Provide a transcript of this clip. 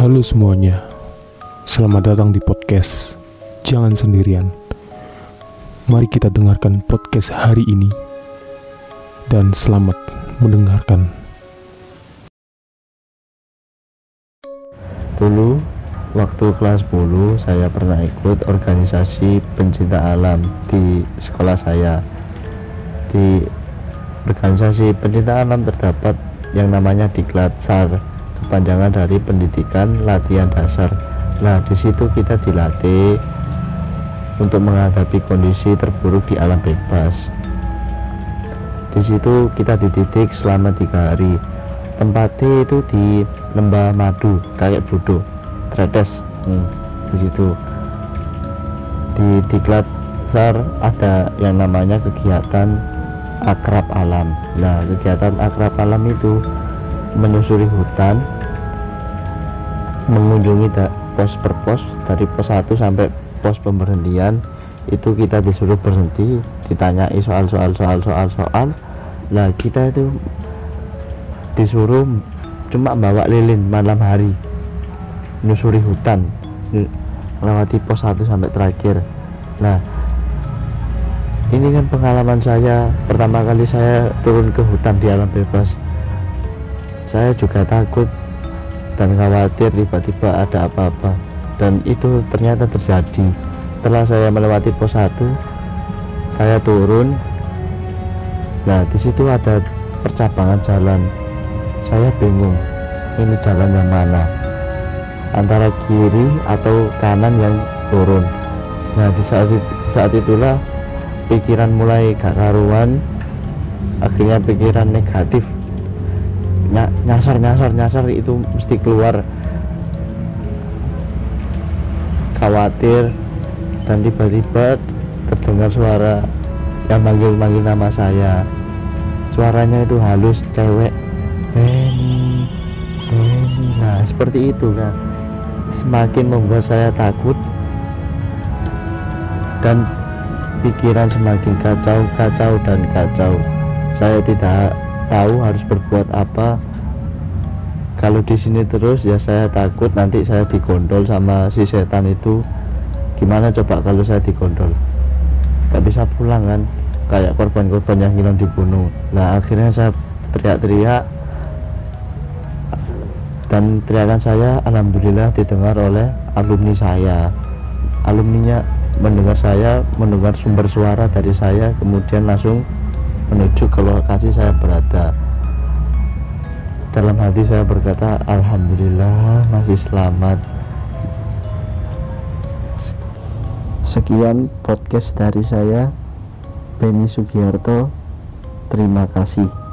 Halo semuanya, selamat datang di podcast Jangan Sendirian. Mari kita dengarkan podcast hari ini dan selamat mendengarkan. Dulu waktu kelas 10 saya pernah ikut organisasi pencinta alam di sekolah saya. Di organisasi pencinta alam terdapat yang namanya Diklat SAR kepanjangan dari pendidikan latihan dasar. Nah di situ kita dilatih untuk menghadapi kondisi terburuk di alam bebas. Di situ kita dididik selama tiga hari. Tempatnya itu di lembah madu kayak bodoh tretes. Hmm, di situ. Di diklat sar ada yang namanya kegiatan akrab alam. Nah kegiatan akrab alam itu menyusuri hutan mengunjungi pos per pos dari pos 1 sampai pos pemberhentian itu kita disuruh berhenti ditanyai soal-soal soal-soal soal nah kita itu disuruh cuma bawa lilin malam hari menyusuri hutan melewati pos 1 sampai terakhir. Nah ini kan pengalaman saya pertama kali saya turun ke hutan di alam bebas saya juga takut dan khawatir tiba-tiba ada apa-apa. Dan itu ternyata terjadi. Setelah saya melewati pos 1 saya turun. Nah di situ ada percabangan jalan. Saya bingung ini jalan yang mana? Antara kiri atau kanan yang turun. Nah di saat, saat itulah pikiran mulai gak karuan. Akhirnya pikiran negatif nyasar nyasar nyasar itu mesti keluar. Khawatir dan tiba-tiba terdengar suara yang manggil-manggil nama saya. Suaranya itu halus cewek. Benny Benny. Nah seperti itu kan. Semakin membuat saya takut dan pikiran semakin kacau kacau dan kacau. Saya tidak tahu harus berbuat apa. Kalau di sini terus ya saya takut nanti saya digondol sama si setan itu. Gimana coba kalau saya digondol? Gak bisa pulang kan? Kayak korban-korban yang hilang dibunuh nah akhirnya saya teriak-teriak. Dan teriakan saya alhamdulillah didengar oleh alumni saya. Alumninya mendengar saya mendengar sumber suara dari saya kemudian langsung menuju ke lokasi saya berada. Dalam hati saya berkata Alhamdulillah masih selamat. Sekian podcast dari saya Benny Sugiharto. Terima kasih